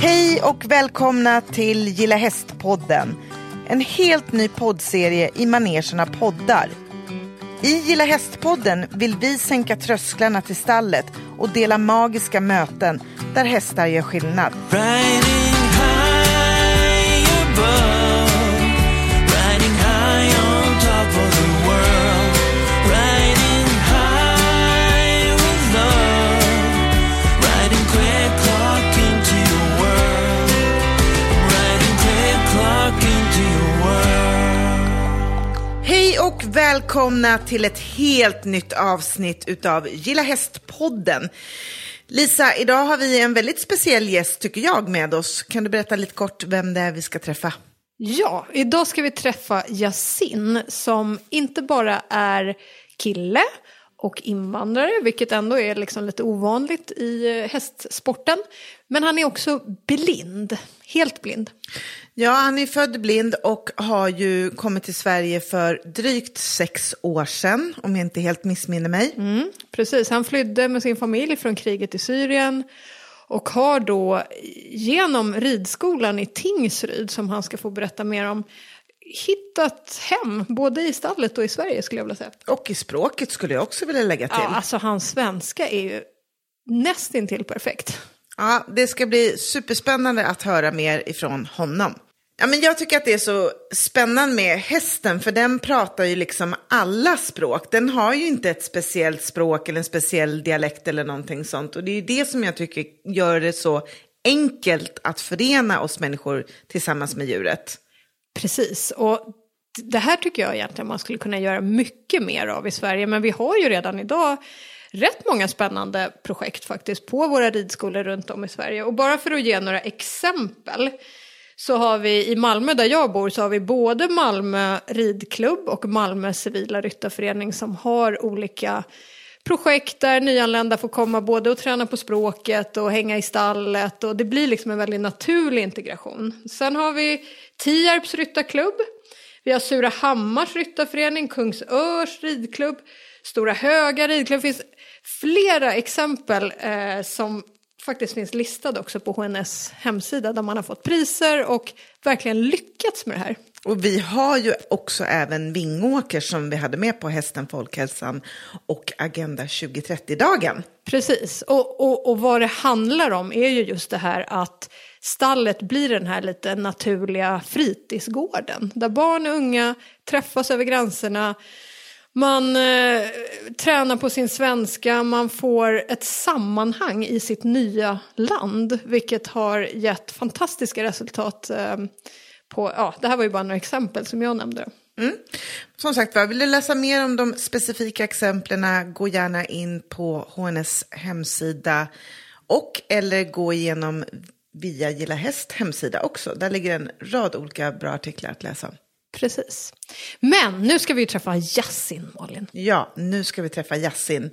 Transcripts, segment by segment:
Hej och välkomna till Gilla Hästpodden. En helt ny poddserie i manegen poddar. I Gilla Hästpodden vill vi sänka trösklarna till stallet och dela magiska möten där hästar gör skillnad. Right välkomna till ett helt nytt avsnitt utav Gilla Hästpodden. Lisa, idag har vi en väldigt speciell gäst tycker jag med oss. Kan du berätta lite kort vem det är vi ska träffa? Ja, idag ska vi träffa Yasin som inte bara är kille och invandrare, vilket ändå är liksom lite ovanligt i eh, hästsporten. Men han är också blind, helt blind. Ja, han är född blind och har ju kommit till Sverige för drygt sex år sedan, om jag inte helt missminner mig. Mm, precis, han flydde med sin familj från kriget i Syrien och har då genom ridskolan i Tingsryd, som han ska få berätta mer om, hittat hem, både i stallet och i Sverige skulle jag vilja säga. Och i språket skulle jag också vilja lägga till. Ja, alltså hans svenska är ju nästintill perfekt. Ja, det ska bli superspännande att höra mer ifrån honom. Ja, men jag tycker att det är så spännande med hästen, för den pratar ju liksom alla språk. Den har ju inte ett speciellt språk eller en speciell dialekt eller någonting sånt. Och det är ju det som jag tycker gör det så enkelt att förena oss människor tillsammans med djuret. Precis, och det här tycker jag egentligen man skulle kunna göra mycket mer av i Sverige. Men vi har ju redan idag rätt många spännande projekt faktiskt på våra ridskolor runt om i Sverige. Och bara för att ge några exempel så har vi i Malmö där jag bor så har vi både Malmö ridklubb och Malmö civila ryttarförening som har olika projekt där nyanlända får komma både och träna på språket och hänga i stallet och det blir liksom en väldigt naturlig integration. Sen har vi Tierps ryttarklubb, vi har Surahammars ryttarförening, Kungsörs ridklubb, Stora Höga ridklubb. Det finns flera exempel eh, som faktiskt finns listade också på HNS hemsida där man har fått priser och verkligen lyckats med det här. Och vi har ju också även Vingåker som vi hade med på Hästen, Folkhälsan och Agenda 2030-dagen. Precis, och, och, och vad det handlar om är ju just det här att stallet blir den här lite naturliga fritidsgården där barn och unga träffas över gränserna. Man eh, tränar på sin svenska, man får ett sammanhang i sitt nya land, vilket har gett fantastiska resultat. Eh, på, ja, det här var ju bara några exempel som jag nämnde. Mm. Som sagt var, vill du läsa mer om de specifika exemplen, gå gärna in på HNS hemsida och eller gå igenom via Gilla Häst hemsida också. Där ligger en rad olika bra artiklar att läsa. Precis. Men nu ska vi ju träffa Yasin, Malin. Ja, nu ska vi träffa Yasin.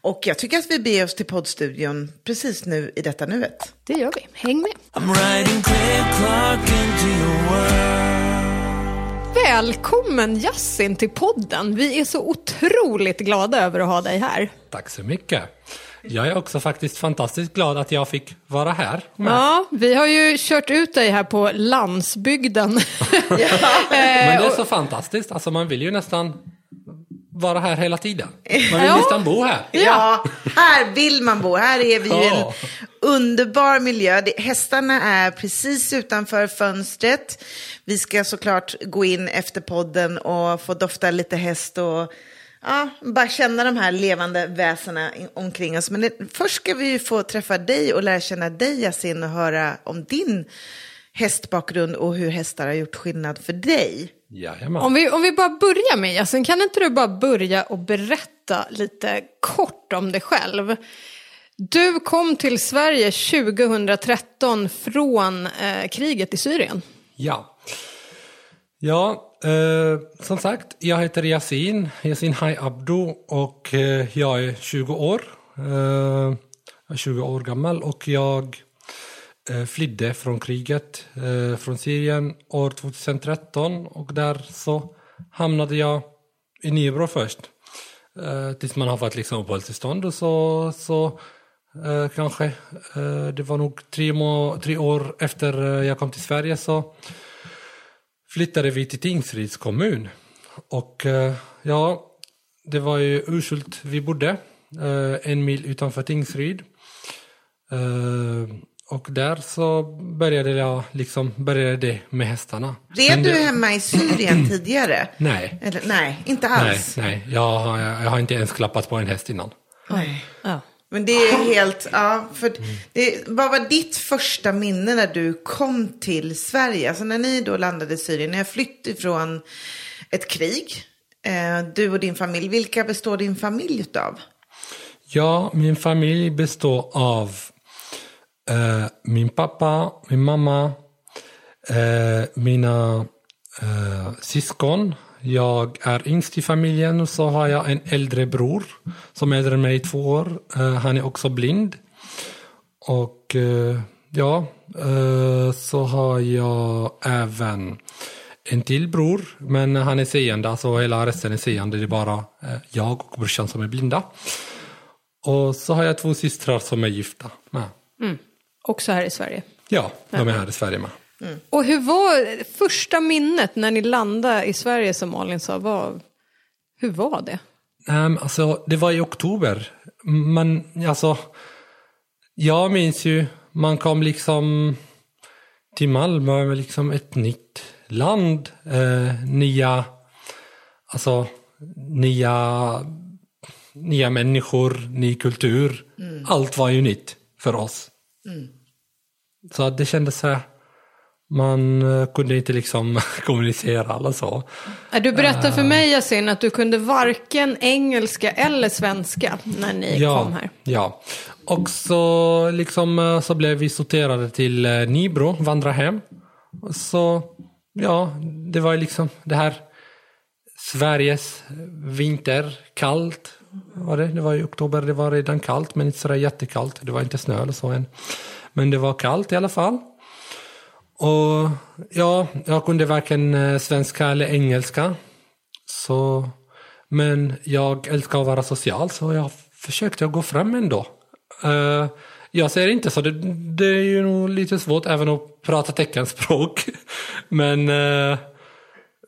Och jag tycker att vi beger oss till poddstudion precis nu i detta nuet. Det gör vi. Häng med. I'm riding quick clock into your world. Välkommen Yasin till podden. Vi är så otroligt glada över att ha dig här. Tack så mycket. Jag är också faktiskt fantastiskt glad att jag fick vara här. med. Ja, vi har ju kört ut dig här på landsbygden. Men det är så fantastiskt. Alltså man vill ju nästan vara här hela tiden. Man vill Ja. nästan bo här. Ja, här vill man bo. Här är vi ju en Ja. underbar miljö. Hästarna är precis utanför fönstret. Vi ska såklart gå in efter podden och få dofta lite häst och ja, bara känna de här levande väsena omkring oss. Men det, först ska vi ju få träffa dig och lära känna dig Yasin och höra om din hästbakgrund och hur hästar har gjort skillnad för dig. Jajamän. Om vi, om vi bara börjar med Yasin, kan inte du bara börja och berätta lite kort om dig själv? Du kom till Sverige 2013 från eh, kriget i Syrien. Ja. Ja, eh, som sagt, jag heter Yasin, Yasin Hai Abdo och eh, jag är 20 år. Eh, jag är 20 år gammal och jag eh, flydde från kriget eh, från Syrien år 2013 och där så hamnade jag i Nybro först. Eh, tills man har fått liksom uppehållstillstånd och så, så eh, kanske. Eh, det var nog tre, må- tre år efter eh, jag kom till Sverige så flyttade vi till Tingsryds kommun. Och eh, ja, det var ju Urshult vi bodde, eh, en mil utanför Tingsryd. Eh, och där så började jag liksom, började det med hästarna. Red Men du det- hemma i Syrien tidigare? Nej, Eller, nej, inte nej, alls. nej. Jag, har- jag har inte ens klappat på en häst innan. Nej. Ja. Men det är helt, ja, för det, vad var ditt första minne när du kom till Sverige? Alltså när ni då landade i Syrien, när jag flytt ifrån ett krig, eh, du och din familj, vilka består din familj utav? Ja, min familj består av eh, min pappa, min mamma, eh, mina eh, syskon. Jag är yngst i familjen och så har jag en äldre bror som är äldre än mig i två år. Eh, han är också blind. Och eh, ja, eh, så har jag även en till bror, men han är seende, så hela resten är seende. Det är bara jag och brorsan som är blinda. Och så har jag två systrar som är gifta med. Också här i Sverige. Ja, de är här i Sverige med. Och hur var första minnet när ni landade i Sverige som Malin sa? Var, hur var det? Um, alltså, det var i oktober. Man, alltså, jag minns ju, man kom liksom till Malmö med liksom ett nytt land. Eh, nya, alltså, nya, nya människor, ny kultur. Allt var ju nytt för oss. Så att det kändes så här, man eh, kunde inte liksom kommunicera eller så. Äh, Du berättade för mig Yasin att du kunde varken engelska eller svenska när ni kom här. Ja, och så, liksom, eh, så blev vi sorterade till eh, Nybro, vandrarhem. Så ja, det var liksom det här Sveriges vinter, kallt. Var det? det var i oktober, det var redan kallt men inte sådär jättekallt. Det var inte snö eller så än. Men det var kallt i alla fall. Och ja, jag kunde varken eh, svenska eller engelska. Så, men jag älskar att vara social så jag försökte gå fram ändå. Uh, jag säger inte så, det, det är ju nog lite svårt även att prata teckenspråk. Men uh,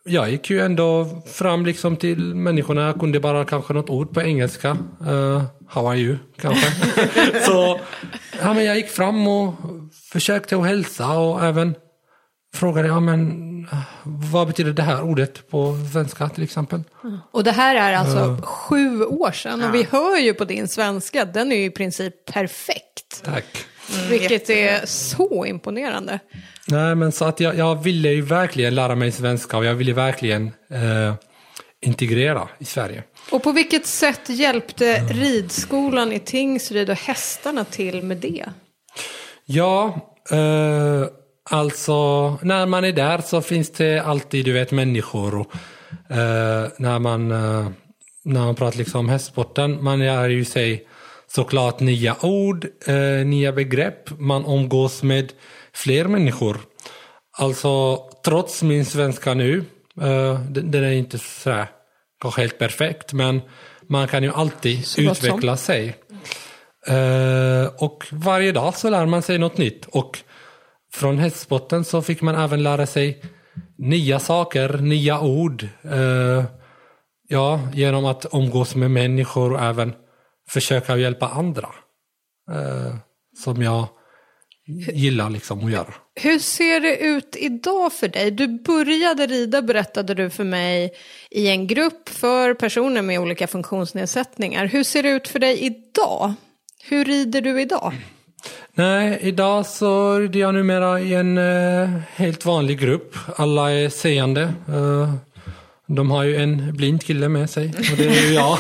jag gick ju ändå fram liksom till människorna, jag kunde bara kanske något ord på engelska. Uh, how are you? Kanske. så ja, men jag gick fram och försökte att hälsa och även frågade ja, men, vad betyder det här ordet på svenska till exempel. Och det här är alltså sju år sedan och vi hör ju på din svenska, den är ju i princip perfekt. Tack. Vilket är så imponerande. Nej, men så att jag, jag ville ju verkligen lära mig svenska och jag ville verkligen eh, integrera i Sverige. Och på vilket sätt hjälpte ridskolan i Tingsryd och hästarna till med det? Ja, eh, alltså när man är där så finns det alltid du vet människor. Och, eh, när, man, eh, när man pratar liksom om hästsporten, man lär ju sig såklart nya ord, eh, nya begrepp. Man omgås med fler människor. Alltså trots min svenska nu, eh, den, den är inte så kanske helt perfekt, men man kan ju alltid Så utveckla sig. Eh, och varje dag så lär man sig något nytt. Och från hästsporten så fick man även lära sig nya saker, nya ord. Eh, ja, genom att umgås med människor och även försöka hjälpa andra. Eh, som jag gillar liksom att göra. Hur ser det ut idag för dig? Du började rida, berättade du för mig, i en grupp för personer med olika funktionsnedsättningar. Hur ser det ut för dig idag? Hur rider du idag? Nej, idag så rider jag numera i en eh, helt vanlig grupp. Alla är seende. Eh, de har ju en blind kille med sig och det är ju jag.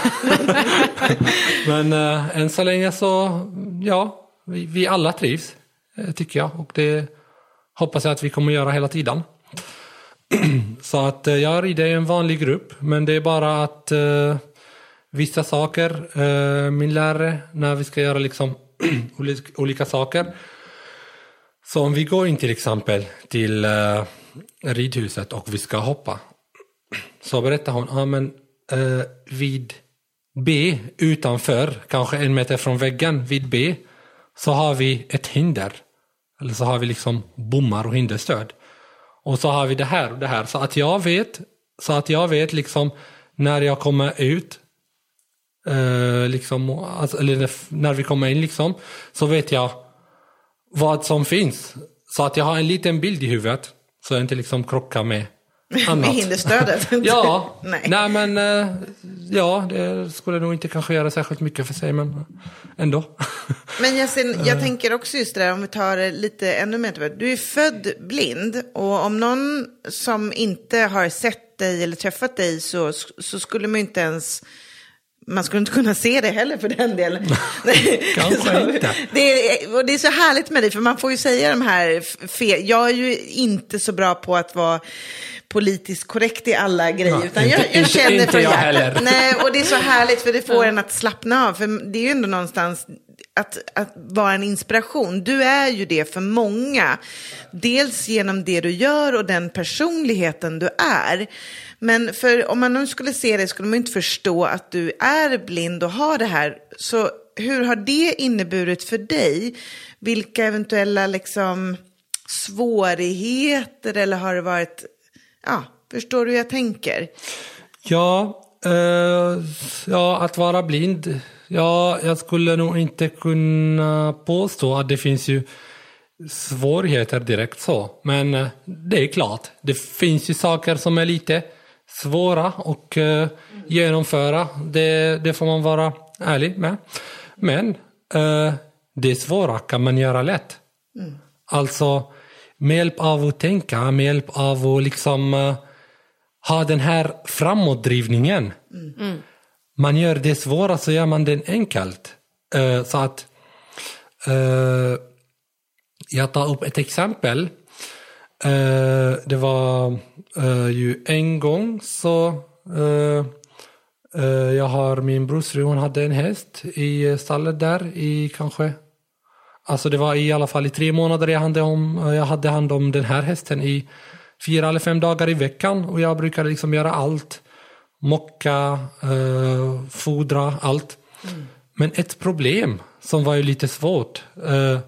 Men eh, än så länge så, ja, vi, vi alla trivs, Eh, tycker jag. Och det hoppas jag att vi kommer göra hela tiden. så att eh, jag rider i en vanlig grupp, men det är bara att eh, vissa saker, eh, min lärare, när vi ska göra liksom olika, olika saker. Så om vi går in till exempel till eh, ridhuset och vi ska hoppa. Så berättar hon, ja men eh, vid B utanför, kanske en meter från väggen, vid B, så har vi ett hinder. Eller så har vi liksom bommar och hinderstöd. Och så har vi det här och det här. Så att jag vet, så att jag vet liksom när jag kommer ut, eh, liksom, alltså, eller när vi kommer in liksom, så vet jag vad som finns. Så att jag har en liten bild i huvudet. Så jag inte liksom krockar med annat. Med hinderstödet? ja, Nej. nej men eh, ja, det skulle nog inte kanske göra särskilt mycket för sig, men ändå. Men Yasin, jag tänker också just det där, om vi tar det lite ännu mer tillbaka. Du är född blind och om någon som inte har sett dig eller träffat dig så, så skulle man inte ens man skulle inte kunna se det heller för den delen. Kanske inte. Det är, och det är så härligt med dig, för man får ju säga de här fel. Jag är ju inte så bra på att vara politiskt korrekt i alla grejer. Ja, utan inte- jag, jag inte- känner inte från jag hjärtat. heller. Nej, och det är så härligt för det får en att slappna av. För det är ju ändå någonstans att, att vara en inspiration. Du är ju det för många. Dels genom det du gör och den personligheten du är. Men för om man nu skulle se dig skulle man inte förstå att du är blind och har det här. Så hur har det inneburit för dig? Vilka eventuella liksom svårigheter eller har det varit, ja, förstår du hur jag tänker? Ja, eh, ja, att vara blind. Ja, jag skulle nog inte kunna påstå att det finns ju svårigheter direkt så. Men eh, det är klart, det finns ju saker som är lite svåra att eh, genomföra. Det, det får man vara ärlig med. Men eh, det svåra kan man göra lätt. Alltså med hjälp av att tänka, med hjälp av att liksom eh, ha den här framåtdrivningen. Man gör det svåra så gör man det enkelt. Uh, så att uh, jag tar upp ett exempel. Uh, det var ju en gång så jag har min brorsfru, hon hade en häst i stallet där i kanske Alltså det var i alla fall i tre månader jag hade, om, jag hade hand om den här hästen i fyra eller fem dagar i veckan och jag brukade liksom göra allt. Mocka, eh, fodra, allt. Men ett problem som var ju lite svårt eh,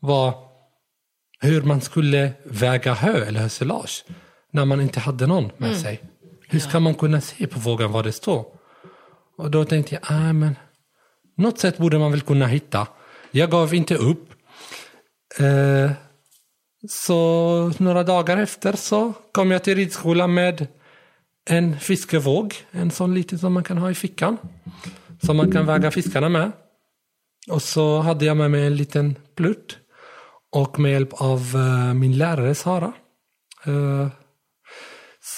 var hur man skulle väga hö eller hösilage när man inte hade någon med sig. Hur ska man kunna se på vågen vad det står? Och då tänkte jag, ah, men något sätt borde man väl kunna hitta. Jag gav inte upp. Eh, så några dagar efter så kom jag till ridskolan med en fiskevåg. En sån liten som man kan ha i fickan. Som man kan väga fiskarna med. Och så hade jag med mig en liten plutt. Och med hjälp av eh, min lärare Sara. eh,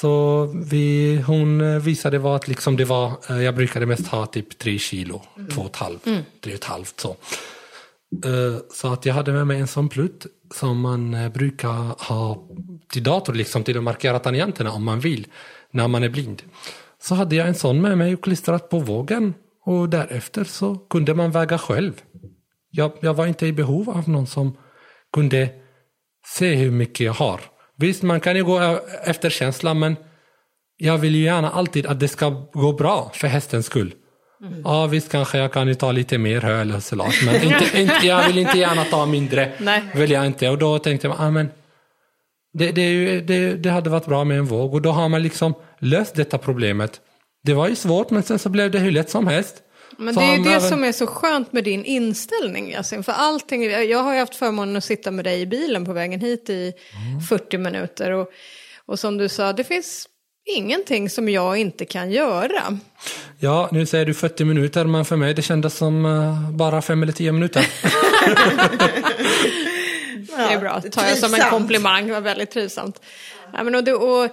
så vi, hon eh, visade vad att liksom det var, jag brukade mest ha typ tre kilo, två och ett halvt, tre och ett halvt så. Så att jag hade med mig en sån plutt som man brukar ha till dator, liksom till att markera tangenterna om man vill, när man är blind. Så hade jag en sån med mig och klistrat på vågen och därefter så kunde man väga själv. Jag, jag var inte i behov av någon som kunde se hur mycket jag har. Visst, man kan ju gå efter känslan, men jag vill ju gärna alltid att det ska gå bra för hästens skull. Ja, visst kanske jag kan ju ta lite mer hö eller hösilage, men inte, inte, jag vill inte gärna ta mindre. Nej. Vill jag inte. Och då tänkte jag, ah, men det, det, ju, det, det hade varit bra med en våg. Och då har man liksom löst detta problemet. Det var ju svårt, men sen så blev det hur lätt som helst. Men Så det är ju det även- som är så skönt med din inställning Yasin. För allting, jag har ju haft förmånen att sitta med dig i bilen på vägen hit i Mm. 40 minuter. Och, och som du sa, det finns ingenting som jag inte kan göra. Ja, nu säger du 40 minuter, men för mig det kändes som eh, bara 5 eller 10 minuter. det är bra, tar jag som en komplimang, det var väldigt trivsamt. Ja, men och, det, och,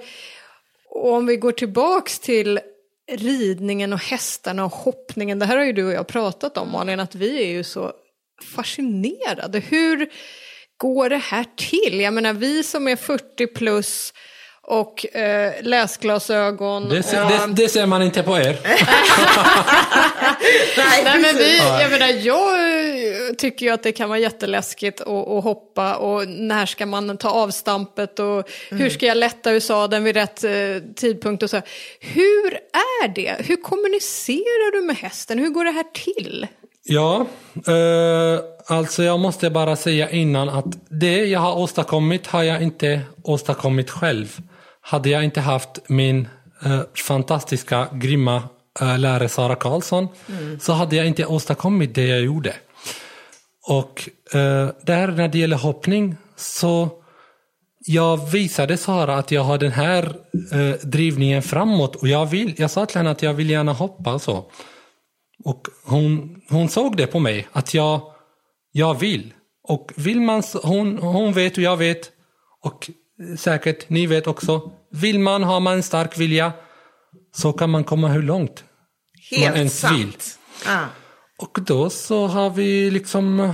och om vi går tillbaks till ridningen och hästarna och hoppningen, det här har ju du och jag pratat om Malin, att vi är ju så fascinerade. Hur går det här till? Jag menar vi som är 40 plus och eh, läsglasögon. Det, och, ser- det, det ser man inte på er. Nej, Nej, men vi, jag menar, jag eh, tycker ju att det kan vara jätteläskigt att, att hoppa och när ska man ta avstampet och hur ska jag lätta ur sadeln vid rätt eh, tidpunkt och så. Hur är det? Hur kommunicerar du med hästen? Hur går det här till? Ja, eh, alltså jag måste bara säga innan att det jag har åstadkommit har jag inte åstadkommit själv. Hade jag inte haft min eh, fantastiska, grymma eh, lärare Sara Karlsson så hade jag inte åstadkommit det jag gjorde. Och eh, där när det gäller hoppning så jag visade Sara att jag har den här eh, drivningen framåt och jag, vill, jag sa till henne att jag vill gärna hoppa och så. Och hon, hon såg det på mig, att jag, jag vill. Och vill man, hon, hon vet och jag vet, och säkert ni vet också, vill man, har man en stark vilja, så kan man komma hur långt man Helt ens sant. vill. Ja. Och då så har vi liksom eh,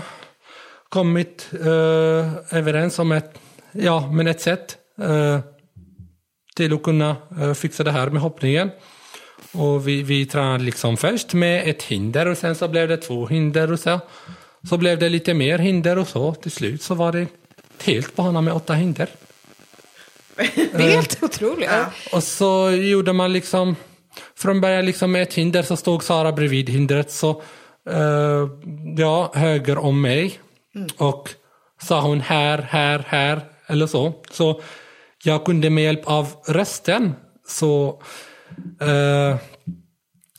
kommit eh, överens om ett, ja, men ett sätt eh, till att kunna eh, fixa det här med hoppningen. Och vi, vi tränade liksom först med ett hinder och sen så blev det två hinder och så. Så blev det lite mer hinder och så. Till slut så var det helt bana med åtta hinder. Det är helt otroligt. Ja. Och så gjorde man liksom, från början liksom med ett hinder så stod Sara bredvid hindret så, eh, ja, höger om mig. Och sa hon här, här, här eller så. Så jag kunde med hjälp av rösten så, eh,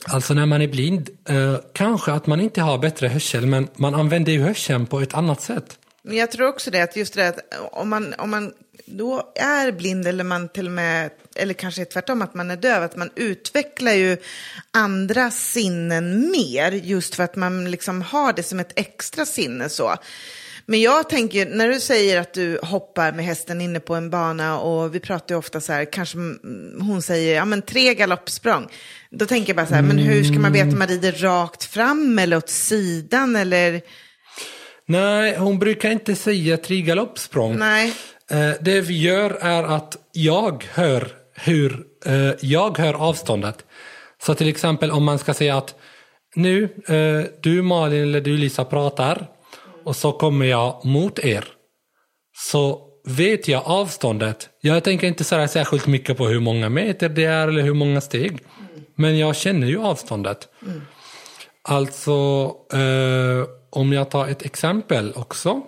alltså när man är blind, eh, kanske att man inte har bättre hörsel men man använder ju hörseln på ett annat sätt. Men jag tror också det, att just det att om man, om man då är blind eller man till och med, eller kanske tvärtom att man är döv, att man utvecklar ju andra sinnen mer just för att man liksom har det som ett extra sinne så. Men jag tänker, när du säger att du hoppar med hästen inne på en bana och vi pratar ju ofta så här, kanske mm, hon säger, ja men tre galoppsprång. Då tänker jag bara så här, men hur ska man veta om man rider rakt fram eller åt sidan eller? Nej, hon brukar inte säga tre galoppsprång. Nej. Eh, Det vi gör är att jag hör hur eh, jag hör avståndet. Så till exempel om man ska säga att nu, eh, du Malin eller du Lisa pratar och så kommer jag mot er. Så vet jag avståndet. Jag tänker inte säga särskilt mycket på hur många meter det är eller hur många steg. Men jag känner ju avståndet. Alltså, eh, om jag tar ett exempel också.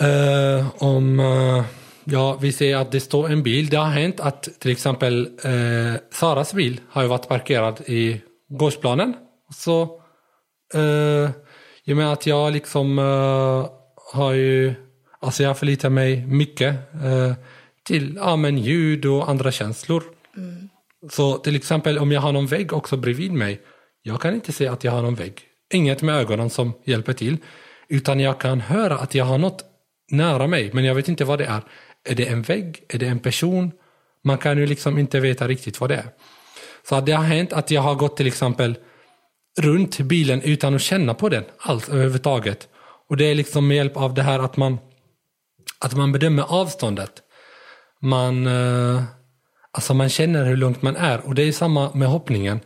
Eh, om eh, ja, vi ser att det står en bil. Det har hänt att till exempel eh, Saras bil har varit parkerad i gårdsplanen. Så eh, i och med att jag liksom eh, har ju, alltså jag förlitar mig mycket eh, till ja, men ljud och andra känslor. Så till exempel om jag har någon vägg också bredvid mig. Jag kan inte se att jag har någon vägg. Inget med ögonen som hjälper till. Utan jag kan höra att jag har något nära mig. Men jag vet inte vad det är. Är det en vägg? Är det en person? Man kan ju liksom inte veta riktigt vad det är. Så det har hänt att jag har gått till exempel runt bilen utan att känna på den alls överhuvudtaget. Och det är liksom med hjälp av det här att man, att man bedömer avståndet. Man, eh, alltså man känner hur långt man är. Och det är samma med hoppningen.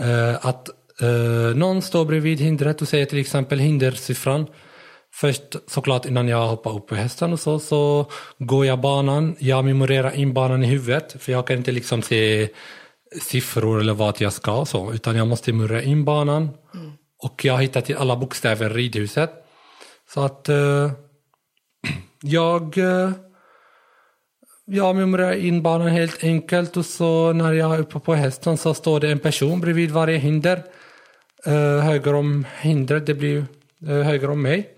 Eh, att eh, någon står bredvid hindret och säger till exempel hindersiffran. Först såklart innan jag hoppar upp på hästen och så, så går jag banan. Jag memorerar in banan i huvudet. För jag kan inte liksom se siffror eller vad jag ska och så. Utan jag måste memorera in banan. Och jag har hittat till alla bokstäver i ridhuset. Så att eh, jag eh, jag memorerar in banan helt enkelt och så när jag är uppe på hästen så står det en person bredvid varje hinder. Eh, höger om hindret, det blir eh, höger om mig.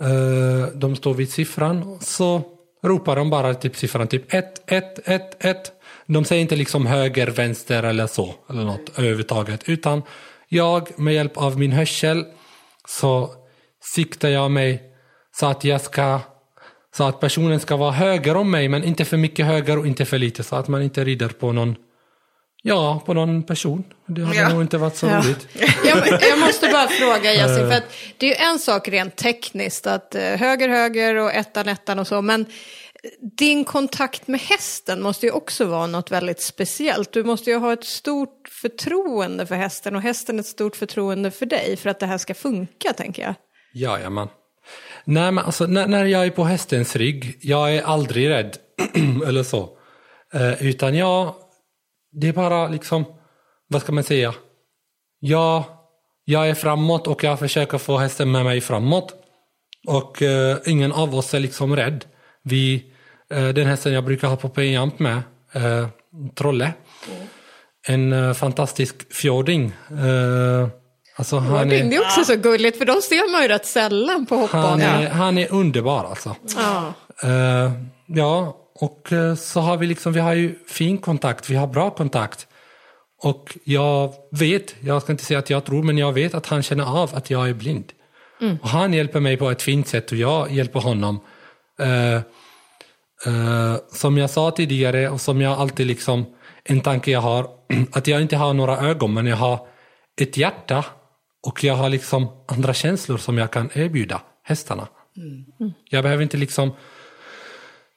Eh, de står vid siffran så ropar de bara typ siffran typ 1, 1, 1, 1. De säger inte liksom höger, vänster eller så eller något överhuvudtaget utan jag med hjälp av min hörsel så siktar jag mig så att jag ska så att personen ska vara höger om mig men inte för mycket höger och inte för lite så att man inte rider på någon Ja, på någon person. Det hade Ja. nog inte varit så Ja. roligt. Jag, jag måste bara fråga Yasin, för att det är ju en sak rent tekniskt att eh, höger, höger och ettan, ettan och så, men din kontakt med hästen måste ju också vara något väldigt speciellt. Du måste ju ha ett stort förtroende för hästen och hästen ett stort förtroende för dig för att det här ska funka, tänker jag. Jajamän. Nej, men alltså, när, när jag är på hästens rygg, jag är aldrig rädd. eller så. Eh, utan jag, det är bara liksom, vad ska man säga? Jag jag är framåt och jag försöker få hästen med mig framåt. Och eh, ingen av oss är liksom rädd. Vi, eh, den hästen jag brukar ha på penjamp med, eh, Trolle, en eh, fantastisk fjording. Eh, alltså han Det är, är också så gulligt, för de ser man ju rätt sällan på han, hoppbanan. är, han är underbar alltså. Ja. Eh, ja, och eh, så har vi liksom, vi har ju fin kontakt, vi har bra kontakt. Och jag vet, jag ska inte säga att jag tror, men jag vet att han känner av att jag är blind. Och han hjälper mig på ett fint sätt och jag hjälper honom. Eh, eh, som jag sa tidigare och som jag alltid liksom, en tanke jag har, att jag inte har några ögon men jag har ett hjärta och jag har liksom andra känslor som jag kan erbjuda hästarna. Jag behöver inte liksom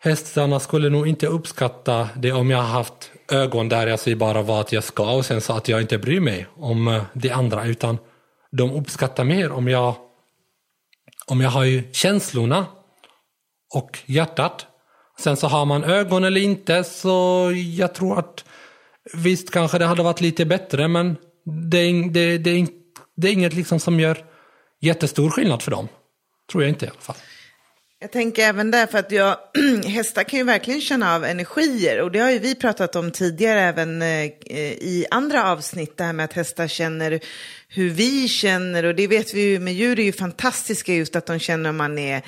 Hästarna skulle nog inte uppskatta det om jag har haft ögon där jag säger bara vad jag ska och sen så att jag inte bryr mig om eh, det andra utan de uppskattar mer om jag om jag har ju känslorna och hjärtat. Sen så har man ögon eller inte så jag tror att visst kanske det hade varit lite bättre men det är, det, det, är, det är inget liksom som gör jättestor skillnad för dem. Tror jag inte i alla fall. Jag tänker även där, för att jag, hästar kan ju verkligen känna av energier. Och det har ju vi pratat om tidigare även eh, i andra avsnitt. Det här med att hästar känner hur vi känner. Och det vet vi ju med djur är ju fantastiska just att de känner om man är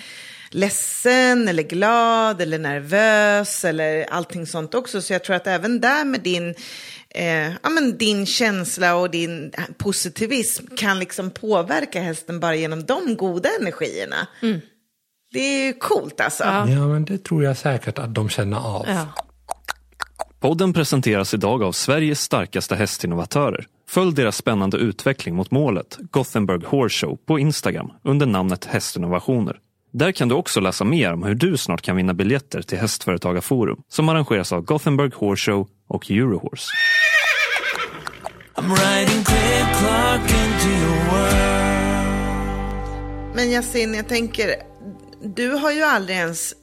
ledsen eller glad eller nervös eller allting sånt också. Så jag tror att även där med din, eh, ja, men din känsla och din positivism kan liksom påverka hästen bara genom de goda energierna. Mm. Det är coolt alltså. Ja. Ja men det tror jag säkert att de känner av. Ja. Podden presenteras idag av Sveriges starkaste hästinnovatörer. Följ deras spännande utveckling mot målet, Gothenburg Horse Show, på Instagram under namnet Hästinnovationer. Där kan du också läsa mer om hur du snart kan vinna biljetter till Hästföretagarforum som arrangeras av Gothenburg Horse Show och Eurohorse. I'm riding Clip Clock into your world. Men Yasin, jag tänker, du har ju aldrig ens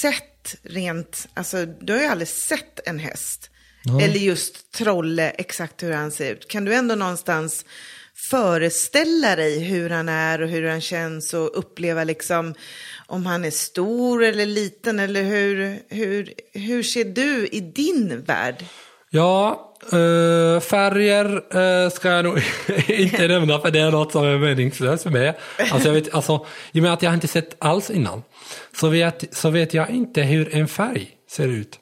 sett rent, alltså du har ju aldrig sett en häst. Eller just Trolle, exakt hur han ser ut. Kan du ändå någonstans föreställa dig hur han är och hur han känns och uppleva liksom om han är stor eller liten eller hur, hur, hur ser du i din värld? Ja, Uh, färger uh, ska jag nog inte nämna för det är något som är meningslöst för mig. Alltså, jag vet, alltså, I och med att jag inte sett alls innan så vet, så vet jag inte hur en färg ser ut.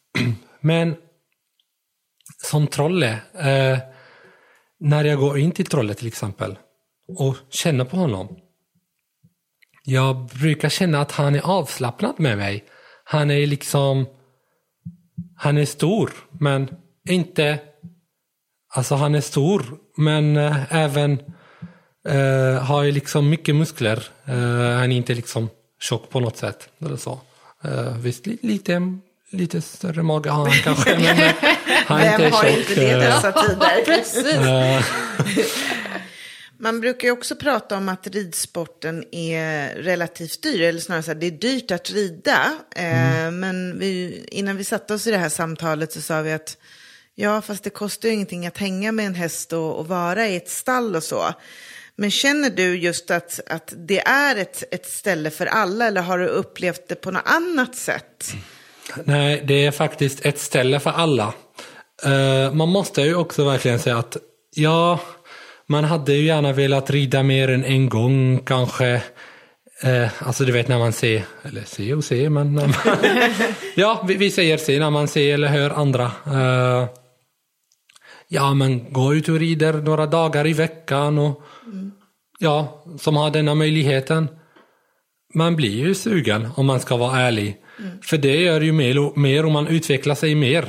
Men som Trolle, uh, när jag går in till Trolle till exempel och känner på honom. Jag brukar känna att han är avslappnad med mig. Han är liksom han är stor, men inte... Alltså han är stor, men eh, även eh, har ju liksom mycket muskler. Eh, han är inte liksom tjock på något sätt. Eller så. Eh, visst, li, lite, lite större mage har han kanske, men han är Vem inte har tjock. inte det i dessa tider? Man brukar ju också prata om att ridsporten är relativt dyr, eller snarare så här, det är dyrt att rida. Eh, men vi, innan vi satte oss i det här samtalet så sa vi att ja, fast det kostar ju ingenting att hänga med en häst och, och vara i ett stall och så. Men känner du just att, att det är ett, ett ställe för alla eller har du upplevt det på något annat sätt? Nej, det är faktiskt ett ställe för alla. Uh, man måste ju också verkligen säga att ja, man hade ju gärna velat rida mer än en gång kanske. Eh, alltså du vet när man ser, eller ser och ser, men när man, ja, vi, vi säger se när man ser eller hör andra. Eh, ja, men gå ut och rider några dagar i veckan och ja, som har denna möjligheten. Man blir ju sugen om man ska vara ärlig. För det gör ju mer och, mer och man utvecklar sig mer.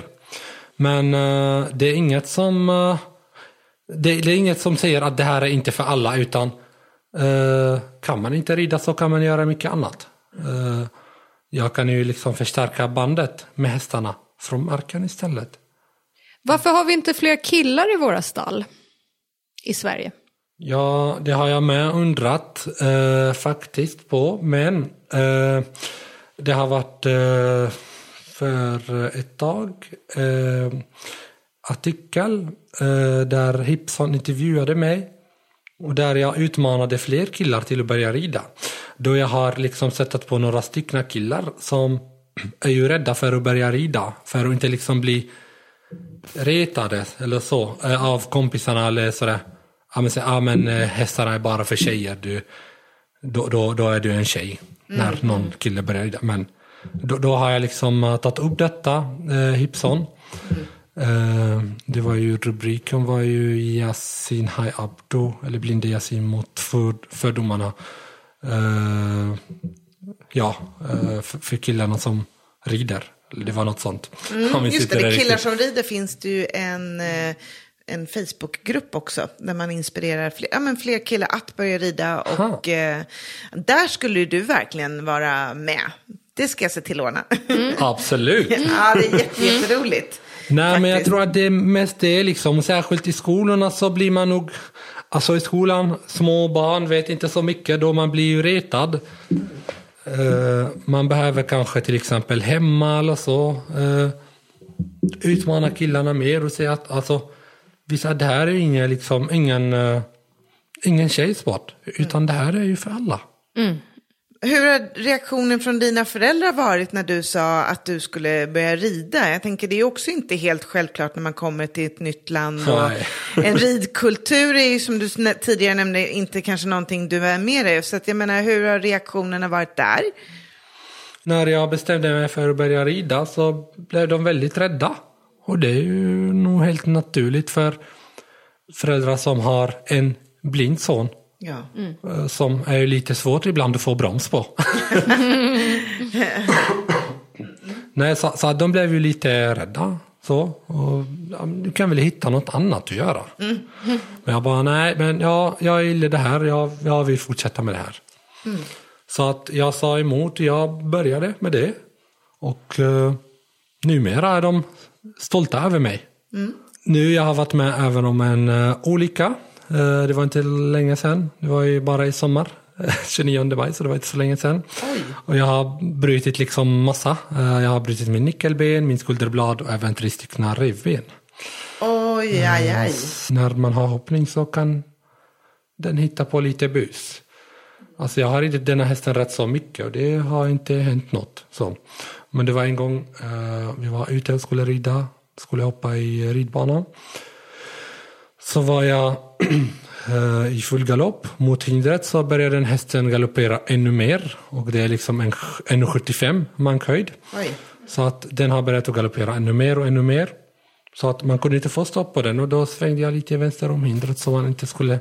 Men uh, det är inget som uh, det, det är inget som säger att det här är inte för alla utan uh, kan man inte rida så kan man göra mycket annat. Jag kan ju liksom förstärka bandet med hästarna från marken istället. Varför har vi inte fler killar i våra stall i Sverige? Ja, det har jag med undrat eh, faktiskt på. Men eh, det har varit eh, för ett tag eh, artikel eh, där Hipson intervjuade mig. Och där jag utmanade fler killar till att börja rida. Då jag har liksom sett på några stycken killar som är ju rädda för att börja rida. För att inte liksom bli retade eller så eh, av kompisarna eller sådär. Ja men, så, ja, men eh, hästarna är bara för tjejer. Du, då, då, då är du en tjej när någon kille börjar. Men då, då har jag liksom eh, tagit upp detta, eh, Hipson. Eh, det var ju rubriken var ju Yasin Hai Abdo, eller Blinde Yasin mot för, fördomarna. Eh, ja, eh, för, för killarna som rider. Det var något sånt. Mm, Just det, killar riktigt. som rider finns det ju en, eh, en Facebookgrupp också. Där man inspirerar fler, ja, men fler killar att börja rida. Och eh, där skulle du verkligen vara med. Det ska jag se till att ordna. Absolut. ja, det är jätte, jätteroligt. Nej, men jag Faktiskt. tror att det mest är liksom, särskilt i skolorna så blir man nog, alltså i skolan, små barn vet inte så mycket då man blir ju retad. Eh, man behöver kanske till exempel hemma eller så eh, utmana killarna mer och säga att alltså, vissa, det här är ingen, liksom, ingen, eh, ingen tjejsport, utan det här är ju för alla. Mm. Hur har reaktionen från dina föräldrar varit när du sa att du skulle börja rida? Jag tänker det är också inte helt självklart när man kommer till ett nytt land. En ridkultur är ju som du tidigare nämnde inte kanske någonting du är med dig. Så att jag menar, hur har reaktionerna varit där? När jag bestämde mig för att börja rida så blev de väldigt rädda. Och det är ju nog helt naturligt för föräldrar som har en blind son. Ja. eh, Som är lite svårt ibland att få broms på. Nej, så, så de blev ju lite rädda. Så, och, du kan väl hitta något annat att göra. Men jag bara, nej, men ja, jag gillar det här, jag, jag vill fortsätta med det här. Så att jag sa emot, jag började med det. Och eh, numera är de stolta över mig. Nu jag har varit med även om en uh, olycka. Eh, det var inte länge sedan, det var ju bara i sommar. 29 maj, så det var inte så länge sedan. Och jag har brutit liksom massa. Eh, jag har brutit min nyckelben, min skulderblad och även tre stycken revben. Oj, aj, aj. När man har hoppning så kan den hitta på lite bus. Alltså jag har ridit denna hästen rätt så mycket och det har inte hänt något. Så. Men det var en gång eh, vi var ute och skulle rida, skulle hoppa i ridbanan. Så var jag eh, i full galopp mot hindret så började den hästen galoppera ännu mer. Och det är liksom en 1,75 mankhöjd. Oj. Så att den har börjat att galoppera ännu mer och ännu mer. Så att man kunde inte få stopp på den och då svängde jag lite vänster om hindret så man inte skulle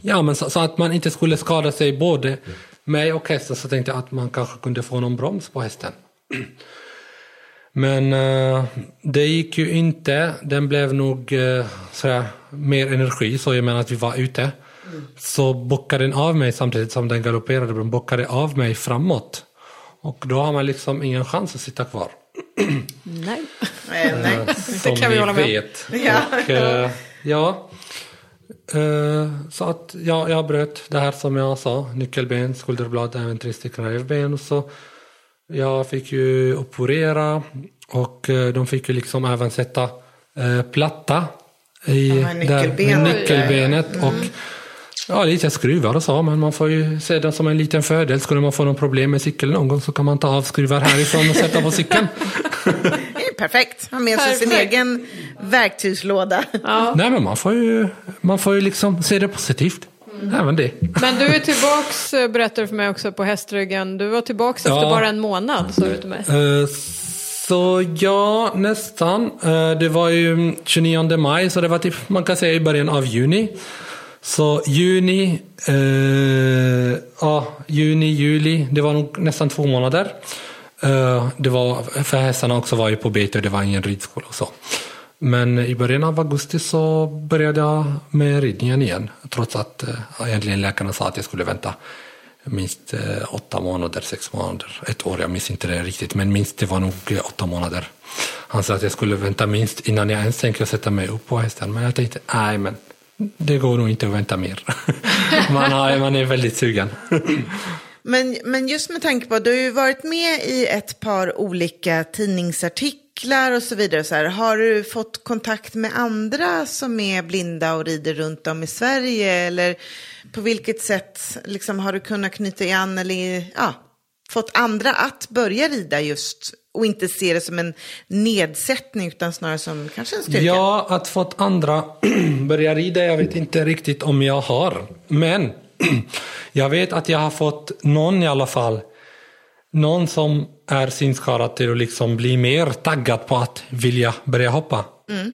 Ja, men så, så att man inte skulle skada sig både mig och hästen så tänkte jag att man kanske kunde få någon broms på hästen. Men eh, det gick ju inte. Den blev nog uh, sådär, mer energi, så jag menar att vi var ute. Så bockade den av mig samtidigt som den galopperade. Den bockade av mig framåt. Och då har man liksom ingen chans att sitta kvar. Nej. Eh, nej. Som kan vi hålla med vet. Ja. Och, eh, ja. Eh, så att ja, jag bröt det här som jag sa. Nyckelben, skulderblad, även tre stycken revben. Och Så jag fick ju operera och eh, de fick ju liksom även sätta eh, platta i Ja, nyckelbenet. där, nyckelbenet. Och Ja, lite skruvar och så, men man får ju se det som en liten fördel. Skulle man få någon problem med cykeln någon gång så kan man ta av skruvar härifrån och sätta på cykeln. Perfekt. Ha med sig sin egen verktygslåda. Nej, men man får ju, man får ju liksom se det positivt. Även det. Men du är tillbaks, eh, berättar du för mig också, på hästryggen. Du var tillbaks Ja. efter bara en månad, sa du till mig. Eh, Så ja, nästan. Eh, Det var ju 29 maj, så det var typ, man kan säga i början av juni. Så juni, eh, ja, juni, juli, det var nog nästan två månader. Det var, för hästarna också var ju på bete och det var ingen ridskola och så. Men i början av augusti så började jag med ridningen igen. Trots att eh, egentligen läkarna sa att jag skulle vänta minst eh, åtta månader, sex månader, ett år. Jag minns inte det riktigt, men minst det var nog eh, åtta månader. Han sa att jag skulle vänta minst innan jag ens tänker sätta mig upp på hästen. Men jag tänkte, nej men det går nog inte att vänta mer. man, har, man är väldigt sugen. Men, men just med tanke på att du har ju varit med i ett par olika tidningsartiklar artiklar och så vidare. Så här, har du fått kontakt med andra som är blinda och rider runt om i Sverige? Eller på vilket sätt liksom, har du kunnat knyta an eller ja, fått andra att börja rida just och inte se det som en nedsättning utan snarare som kanske en styrka? Ja, att fått andra börja rida, jag vet inte riktigt om jag har. Men jag vet att jag har fått någon i alla fall, någon som är synskadad till att liksom bli mer taggad på att vilja börja hoppa.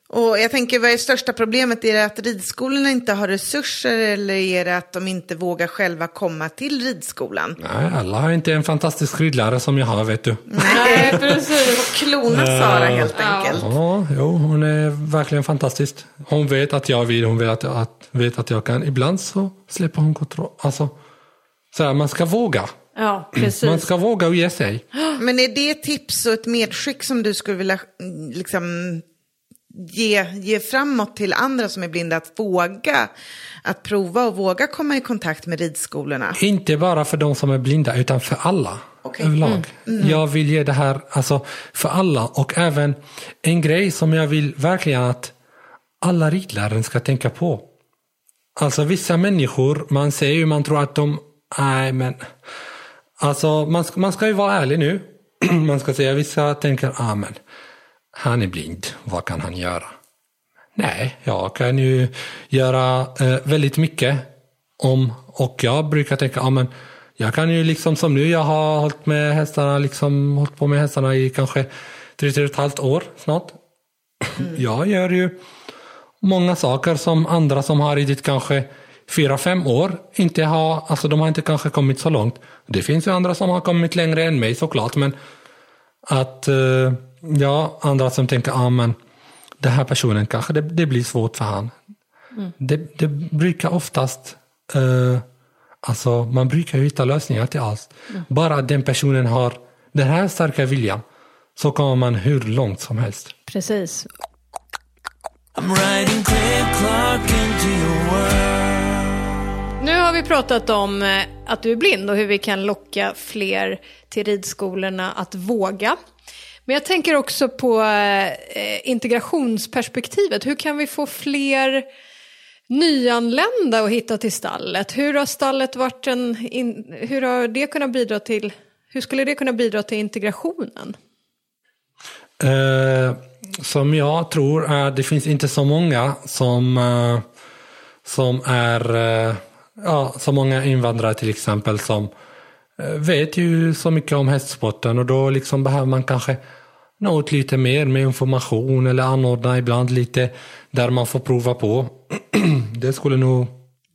Och jag tänker, vad är största problemet? Är det att ridskolorna inte har resurser eller är det att de inte vågar själva komma till ridskolan? Nej, alla har inte en fantastisk ridlärare som jag har, vet du. Nej, precis. Klona Sara helt enkelt. Ja, jo, hon är verkligen fantastisk. Hon vet att jag vill, hon vet att, att, vet att jag kan. Ibland så släpper hon kontroll. Alltså, så här, man ska våga. Ja, Man precis. ska våga ge sig. Men är det ett tips och ett medskick som du skulle vilja mm, liksom, ge, ge framåt till andra som är blinda? Att våga, att prova och våga komma i kontakt med ridskolorna? Inte bara för de som är blinda, utan för alla. Okej. Överlag. Jag vill ge det här alltså, för alla. Och även en grej som jag vill verkligen att alla ridlärare ska tänka på. Alltså vissa människor, man ser ju, man tror att de, nej men. Alltså man ska, man ska ju vara ärlig nu. man ska säga, vissa tänker, ah men. Han är blind, vad kan han göra? Nej, jag kan ju göra eh, väldigt mycket. om Och jag brukar tänka, ah men jag kan ju liksom som nu, jag har hållit med hästarna, liksom hållit på med hästarna i kanske tre, tre och ett halvt år snart. Jag gör ju många saker som andra som har ridit kanske fyra, fem år inte har, alltså de har inte kanske kommit så långt. Det finns ju andra som har kommit längre än mig såklart, men att eh, ja, andra som tänker, ja men den här personen kanske det, det blir svårt för han. Det, det brukar oftast, eh, alltså man brukar hitta lösningar till allt. Bara att den personen har den här starka viljan så kommer man hur långt som helst. Precis. I'm riding Clark into your world. Nu har vi pratat om eh, att du är blind och hur vi kan locka fler till ridskolorna att våga. Men jag tänker också på eh, integrationsperspektivet. Hur kan vi få fler nyanlända att hitta till stallet? Hur har stallet varit en... Hur har det kunnat bidra till... Hur skulle det kunna bidra till integrationen? Eh, som jag tror är det finns inte så många som, eh, som är eh, ja, så många invandrare till exempel som eh, vet ju så mycket om hästsporten och då liksom behöver man kanske nå ut lite mer med information eller anordna ibland lite där man får prova på. det skulle nog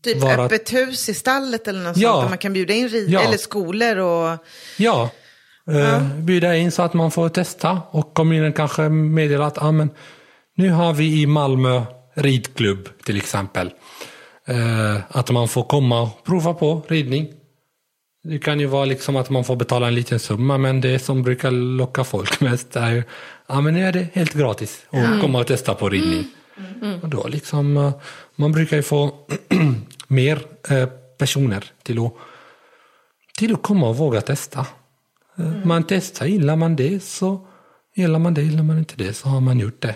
Typ vara... öppet hus i stallet eller något Ja. sånt där man kan bjuda in rid- Ja. eller skolor och... Ja, eh, bjuda in så att man får testa och kommunen kanske meddelar att ah, men, nu har vi i Malmö ridklubb till exempel. Eh, att man får komma och prova på ridning. Det kan ju vara liksom att man får betala en liten summa men det som brukar locka folk mest är ju ja men nu är det helt gratis att komma och testa på ridning. Och då liksom, eh, man brukar ju få mer eh, personer till att till att komma och våga testa. Eh, Man testar, gillar man det så gillar man det, gillar man inte det så har man gjort det.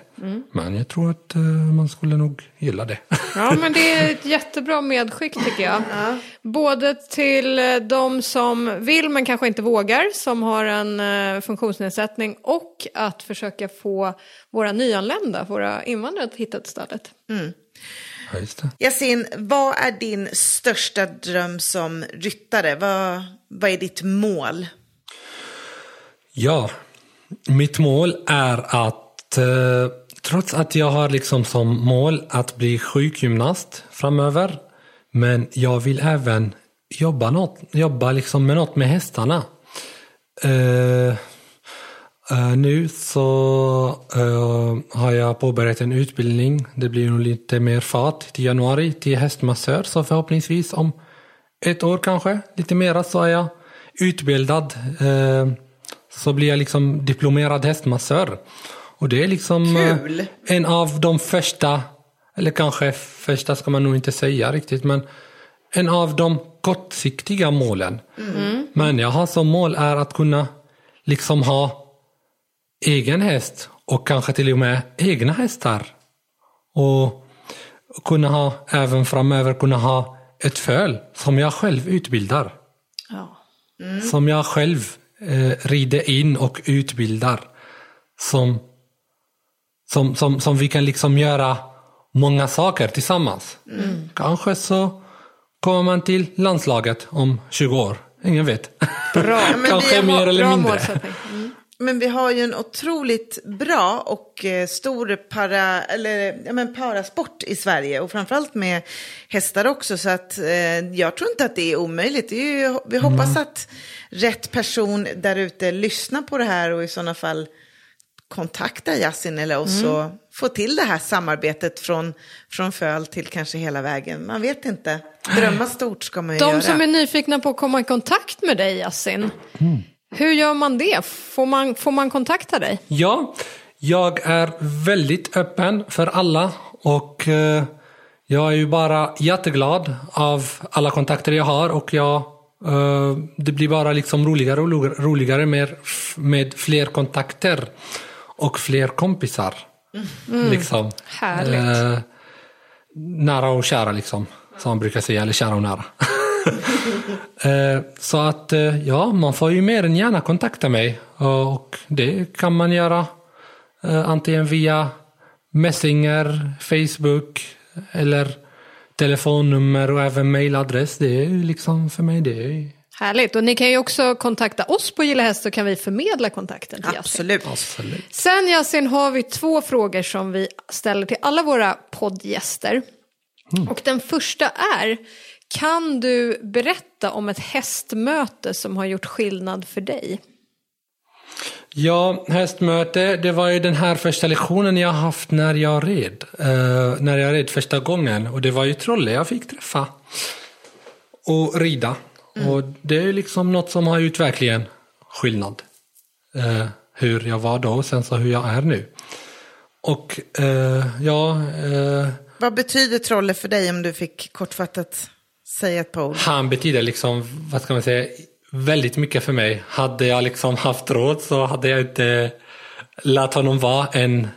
Men jag tror att eh, man skulle nog gilla det. Ja, men det är ett jättebra medskick tycker jag. Både till eh, de som vill men kanske inte vågar, som har en eh, funktionsnedsättning, och att försöka få våra nyanlända, våra invandrare, att hitta till stallet. Ja, just det. Yasin, vad är din största dröm som ryttare? Vad, vad är ditt mål? Ja, mitt mål är att eh, trots att jag har liksom som mål att bli sjukgymnast framöver, men jag vill även jobba, något, jobba liksom med något med hästarna. Eh, eh, nu så eh, har jag påbörjat en utbildning. Det blir nog lite mer fart till januari till hästmassör. Så förhoppningsvis om ett år kanske, lite mera så är jag utbildad. Eh, så blir jag liksom diplomerad hästmassör. Och det är liksom eh, Kul. en av de första, eller kanske första ska man nog inte säga riktigt, men en av de kortsiktiga målen. Men jag har som mål är att kunna liksom ha egen häst och kanske till och med egna hästar. Och kunna ha, även framöver kunna ha ett föl som jag själv utbildar. Ja. Som jag själv eh, rider in och utbildar. Som, som, som, som vi kan liksom göra många saker tillsammans. Kanske så kommer man till landslaget om 20 år. Ingen vet. Bra. Kanske mer eller mindre. Mm. Men vi har ju en otroligt bra och eh, stor para, eller, ja, men parasport i Sverige och framförallt med hästar också. Så att, eh, jag tror inte att det är omöjligt. Det är ju, vi hoppas Mm. att rätt person där ute lyssnar på det här och i sådana fall kontaktar Yasin eller oss Mm. och får till det här samarbetet från, från föl till kanske hela vägen. Man vet inte. Drömma stort ska man ju göra. De som är nyfikna på att komma i kontakt med dig, Yasin. Hur gör man det? Får man, får man kontakta dig? Ja, jag är väldigt öppen för alla och eh, jag är ju bara jätteglad av alla kontakter jag har och jag, eh, det blir bara liksom roligare och ro- roligare med, med fler kontakter och fler kompisar. Liksom. Härligt. Eh, nära och kära liksom, som man brukar säga, eller kära och nära. Eh, Så att eh, ja, man får ju mer än gärna kontakta mig och det kan man göra eh, antingen via Messenger, Facebook eller telefonnummer och även mailadress. Det är ju liksom för mig det är Härligt. Och ni kan ju också kontakta oss på Gilla Häst så kan vi förmedla kontakten till Yasin. Absolut. absolut. Sen Yasin har vi två frågor som vi ställer till alla våra poddgäster. Och den första är, kan du berätta om ett hästmöte som har gjort skillnad för dig? Ja, hästmöte, det var ju den här första lektionen jag haft när jag red. Eh, när jag red första gången. Och det var ju Trolle jag fick träffa. Och rida. Och det är ju liksom något som har gjort verkligen skillnad. Eh, hur jag var då och sen så hur jag är nu. Och eh, ja, Vad betyder Trolle för dig om du fick kortfattat säga ett par ord? han betyder liksom, vad ska man säga, väldigt mycket för mig. Hade jag liksom haft råd så hade jag inte låtit honom vara en,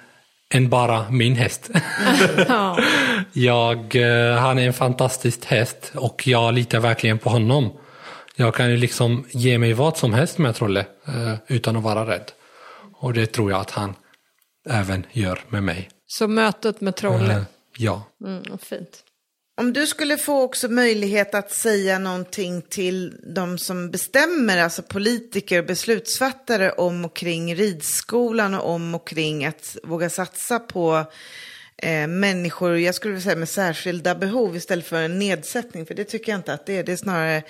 en bara min häst. Ja. Jag, eh, han är en fantastisk häst och jag litar verkligen på honom. Jag kan ju liksom ge mig vad som helst med Trolle eh, utan att vara rädd. Och det tror jag att han även gör med mig. Så mötet med Eh, Trolle. ja. Mm, fint. Om du skulle få också möjlighet att säga någonting till de som bestämmer, alltså politiker och beslutsfattare om och kring ridskolan och om och kring att våga satsa på eh, människor, jag skulle vilja säga med särskilda behov istället för en nedsättning, för det tycker jag inte att det är. Det är snarare,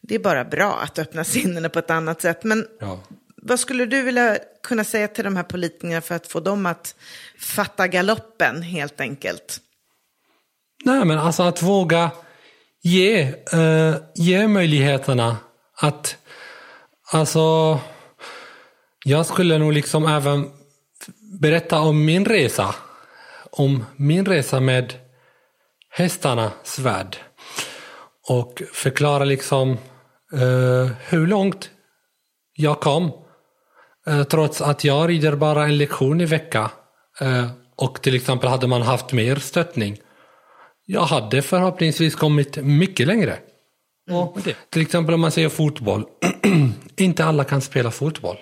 det är bara bra att öppna sinnena på ett annat sätt. Men ja. vad skulle du vilja kunna säga till de här politikerna för att få dem att fatta galoppen helt enkelt? Nej, men alltså att våga ge, eh, ge möjligheterna att, alltså, jag skulle nog liksom även berätta om min resa, om min resa med hästarnas värld och förklara liksom eh, hur långt jag kom eh, trots att jag rider bara en lektion i veckan. eh, och till exempel hade man haft mer stöttning jag hade förhoppningsvis kommit mycket längre. Och till exempel om man säger fotboll. inte alla kan spela fotboll.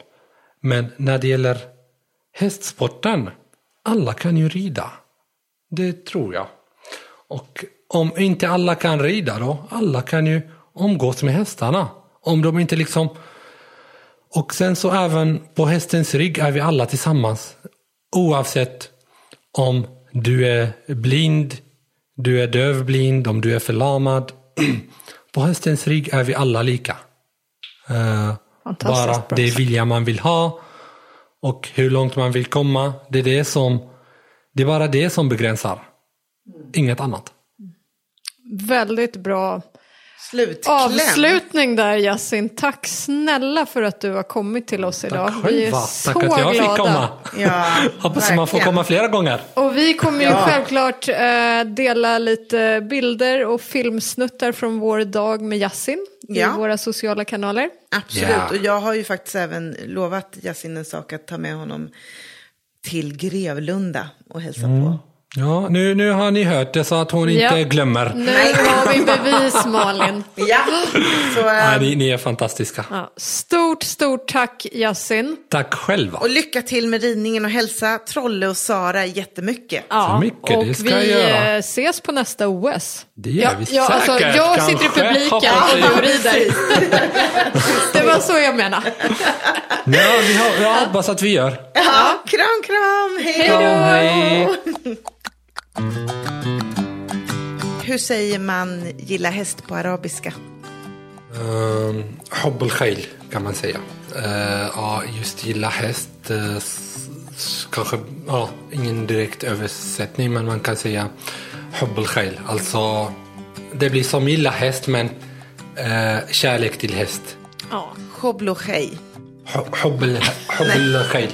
Men när det gäller hästsporten, alla kan ju rida. Det tror jag. Och om inte alla kan rida då, alla kan ju umgås med hästarna. Om de inte liksom... Och sen så även på hästens rygg är vi alla tillsammans. Oavsett om du är blind, du är dövblind, om du är förlamad. På hästens rygg är vi alla lika. Eh, bara det vilja man vill ha och hur långt man vill komma. Det är, det som, det är bara det som begränsar. Inget annat. Väldigt bra Slutkläm. avslutning där Yasin. Tack snälla för att du har kommit till oss idag. Tack Vi är själva. så Tack att jag glada. fick komma. Ja, Hoppas man får komma flera gånger. Och vi kommer ju Ja. självklart eh, dela lite bilder och filmsnuttar från vår dag med Yasin i Ja. våra sociala kanaler. Absolut, Ja. och jag har ju faktiskt även lovat Yasin en sak att ta med honom till Grevlunda och hälsa Mm. på. Ja, nu, nu har ni hört det så att hon inte Ja. glömmer. Nu har vi bevis Malin. Ja, så, eh, Nej, ni, ni är fantastiska. Ja, stort, stort tack Yasin. Tack själva. och lycka till med ridningen och hälsa Trolle och Sara jättemycket. Ja, Så mycket, och det ska vi jag göra. eh, ses på nästa OS. Det gör ja, vi ja, alltså, säkert, Jag kanske, sitter i publiken och du rider. Det var så jag menade. Ja, vi har, jag hoppas att vi gör. Ja, kram, kram, hej Hej då! Hur säger man gilla häst på arabiska? Um, Hobb al-Khail kan man säga. Ja, just gilla häst. s- kanske, ja, ingen direkt översättning men man kan säga Hobb al-Khail. Alltså, det blir som gilla häst men eh, kärlek till häst. Ja. Hoblochej. Ho- Hobb al- Hobb al-Khail.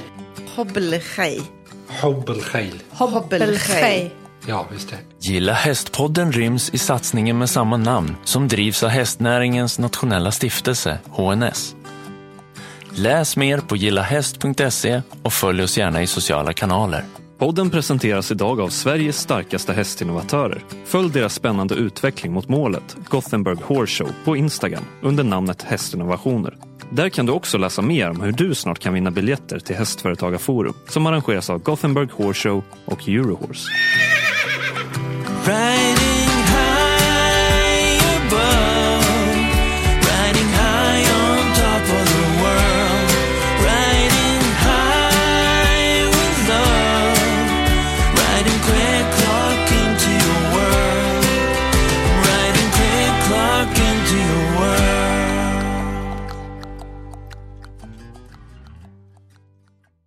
Hobblechej. Hobb al-Khail. Hobbelchej. Ja, just det. Gilla hästpodden ryms i satsningen med samma namn som drivs av hästnäringens nationella stiftelse, HNS. Läs mer på gillahäst.se och följ oss gärna i sociala kanaler. Podden presenteras idag av Sveriges starkaste hästinnovatörer. Följ deras spännande utveckling mot målet, Gothenburg Horse Show, på Instagram under namnet Hästinnovationer. Där kan du också läsa mer om hur du snart kan vinna biljetter till Hästföretagarforum som arrangeras av Gothenburg Horse Show och Eurohorse. Right